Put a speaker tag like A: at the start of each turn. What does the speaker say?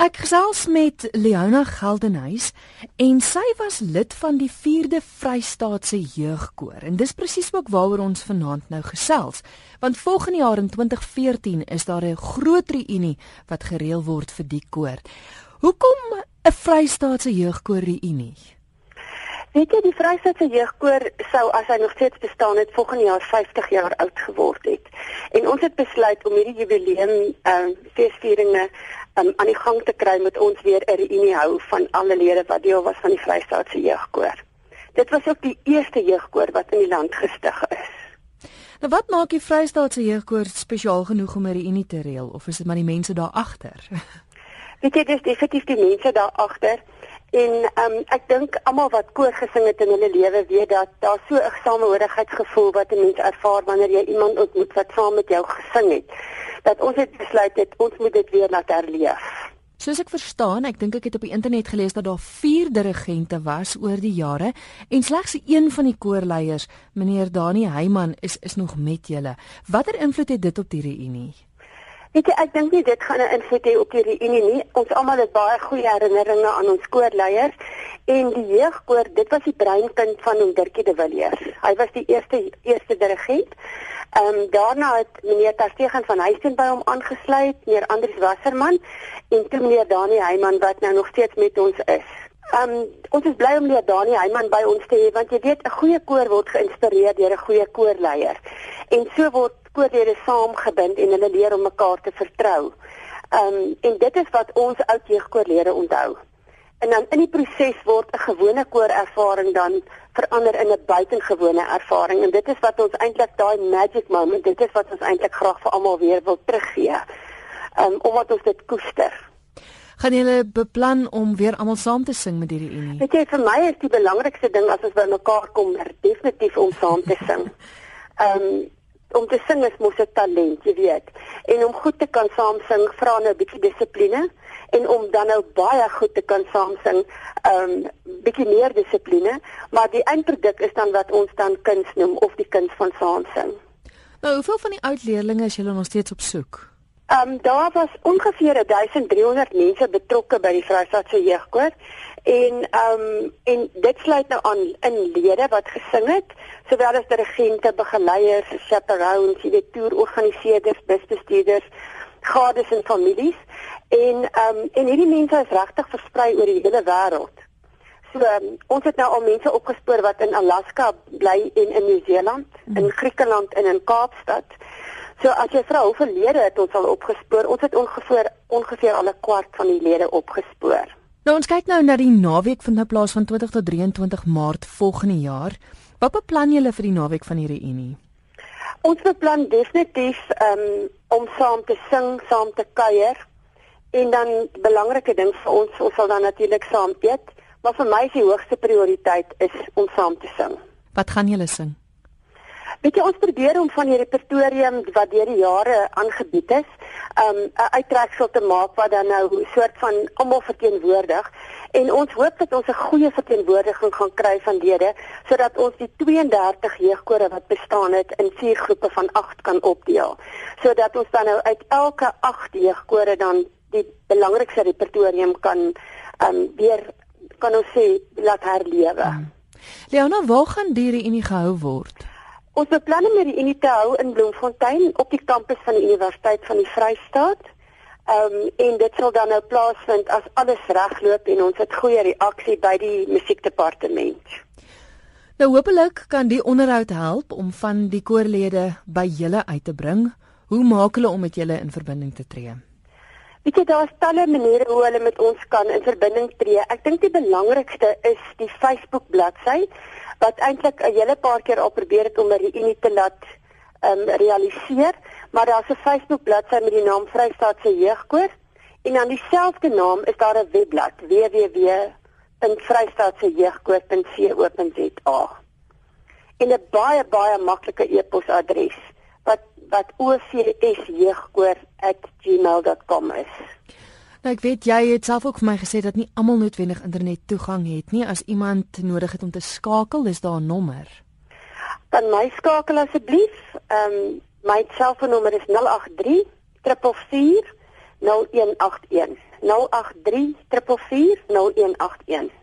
A: Ek gesels met Leona Geldenhuys en sy was lid van die 4de Vrystaatse Jeugkoor en dis presies ook waaroor ons vanaand nou gesels want volgende jaar in 2014 is daar 'n groot reunie wat gereël word vir die koor. Hoekom 'n Vrystaatse Jeugkoor reunie?
B: Weet jy die Vrystaatse Jeugkoor sou as hy nog steeds bestaan het volgende jaar 50 jaar oud geword het. En ons het besluit om hierdie jubileum ehm uh, feesvieringe um, aan die gang te kry met ons weer 'n reunie hou van alle lede wat deel was van die Vrystaatse Jeugkoor. Dit was ook die eerste jeugkoor wat in die land gestig is.
A: Nou wat maak die Vrystaatse Jeugkoor spesiaal genoeg om 'n reunie te reël of is dit maar die mense daar agter?
B: Weet jy dis definitief die mense daar agter. En ehm um, ek dink almal wat koor gesing het in hulle lewe weet dat daar so 'n samehorigheidsgevoel wat 'n mens ervaar wanneer jy iemand ontmoet wat saam met jou gesing het. Dat ons het besluit het ons moet dit weer laat herleef.
A: Soos ek verstaan, ek dink ek het op die internet gelees dat daar 4 dirigente was oor die jare en slegs een van die koorleiers, meneer Dani Heyman, is is nog met julle. Watter invloed het dit op die reunie?
B: Weet jy, ek dink nie dit gaan 'n invloed hê op die reunie nie. Ons almal het baie goeie herinneringe aan ons koorleiers en die jeugkoor, dit was die breinkind van ons Dirkie de Villiers. Hy was die eerste eerste dirigent. Ehm um, daarna het meneer Terstegen van Huisteen by hom aangesluit, meneer Andrius Wasserman en toe meneer Dani Heyman wat nou nog steeds met ons is. Ehm um, ons is bly om meneer Dani Heyman by ons te hê want jy weet 'n goeie koor word geïnspireer deur 'n goeie koorleier. En so word koorlede saamgebind en hulle leer om mekaar te vertrou. Ehm um, en dit is wat ons oud jeugkoorlede onthou. En dan in die proses word 'n gewone koorervaring dan verander in 'n buitengewone ervaring en dit is wat ons eintlik daai magic moment, dit is wat ons eintlik graag vir almal weer wil teruggee. Ehm um, omdat ons dit koester.
A: Gaan julle beplan om weer almal saam te sing met hierdie unie?
B: Weet jy, vir my is die belangrikste ding as ons by mekaar kom, definitief om saam te sing. Ehm um, om te sing is mos 'n talent, jy weet. En om goed te kan saam sing vra nou 'n bietjie dissipline en om dan nou baie goed te kan saam sing, ehm um, bietjie meer dissipline, maar die eindproduk is dan wat ons dan kuns noem of die kuns van saam sing.
A: Nou, hoeveel van die oud leerders is julle nog steeds op soek?
B: Ehm um, daar was ongeveer 1300 mense betrokke by die Vrystaatse jeugkoor en ehm um, en dit sluit nou aan in lede wat gesing het sowel as dirigente, begeleiers, chaperones, die toerorganiseerders, busbestuurders, gades en families en ehm um, en hierdie mense is regtig versprei oor die hele wêreld. So um, ons het nou al mense opgespoor wat in Alaska bly en in Nieu-Seeland, hmm. in Griekeland en in Kaapstad. So as jy vra hoeveel lede het ons al opgespoor? Ons het ongeveer ongeveer al 'n kwart van die lede opgespoor.
A: Nou ons kyk nou na die naweek van nou plaas van 20 tot 23 Maart volgende jaar. Wat beplan julle vir die naweek van die reunie?
B: Ons beplan definitief um, om saam te sing, saam te kuier en dan belangrike ding vir ons, ons sal dan natuurlik saam eet, maar vir my is die hoogste prioriteit is om saam te sing.
A: Wat gaan julle sing?
B: Weet jy ons probeer om van die repertorium wat deur die jare aangebied is, um 'n uittreksel te maak wat dan nou 'n soort van almal verteenwoordig en ons hoop dat ons 'n goeie verteenwoordiging gaan kry van lede sodat ons die 32 jeugkore wat bestaan het in vier groepe van 8 kan opdeel. Sodat ons dan nou uit elke 8 jeugkore dan die belangrikste repertorium kan um weer kan ons sê laat herlewe. Hmm.
A: Leona, waar gaan die reunie gehou word?
B: Ons beplan om hierdie unie te hou in Bloemfontein op die kampus van die Universiteit van die Vrystaat. Ehm um, en dit sal dan nou plaasvind as alles regloop en ons het goeie reaksie by die musiekdepartement.
A: Nou hopelik kan die onderhoud help om van die koorlede by julle uit te bring. Hoe maak hulle om met julle in verbinding te tree?
B: Weet jy daar's talle maniere hoe hulle met ons kan in verbinding tree. Ek dink die belangrikste is die Facebook bladsy wat eintlik 'n hele paar keer al probeer het om 'n reunie te laat um, realiseer, maar daar's 'n Facebook bladsy met die naam Vrystaatse Jeugkoor en aan dieselfde naam is daar 'n webblad www.vrystaatsejeugkoor.co.za. En 'n baie baie maklike e-posadres wat wat ovsjeugkoor@gmail.com is.
A: Nou ek weet jy het self ook vir my gesê dat nie almal noodwendig internet toegang het nie. As iemand nodig het om te skakel, is daar 'n nommer.
B: Dan my skakel asseblief. Ehm um, my selfoonnommer is 083 444 0181 083 444 0181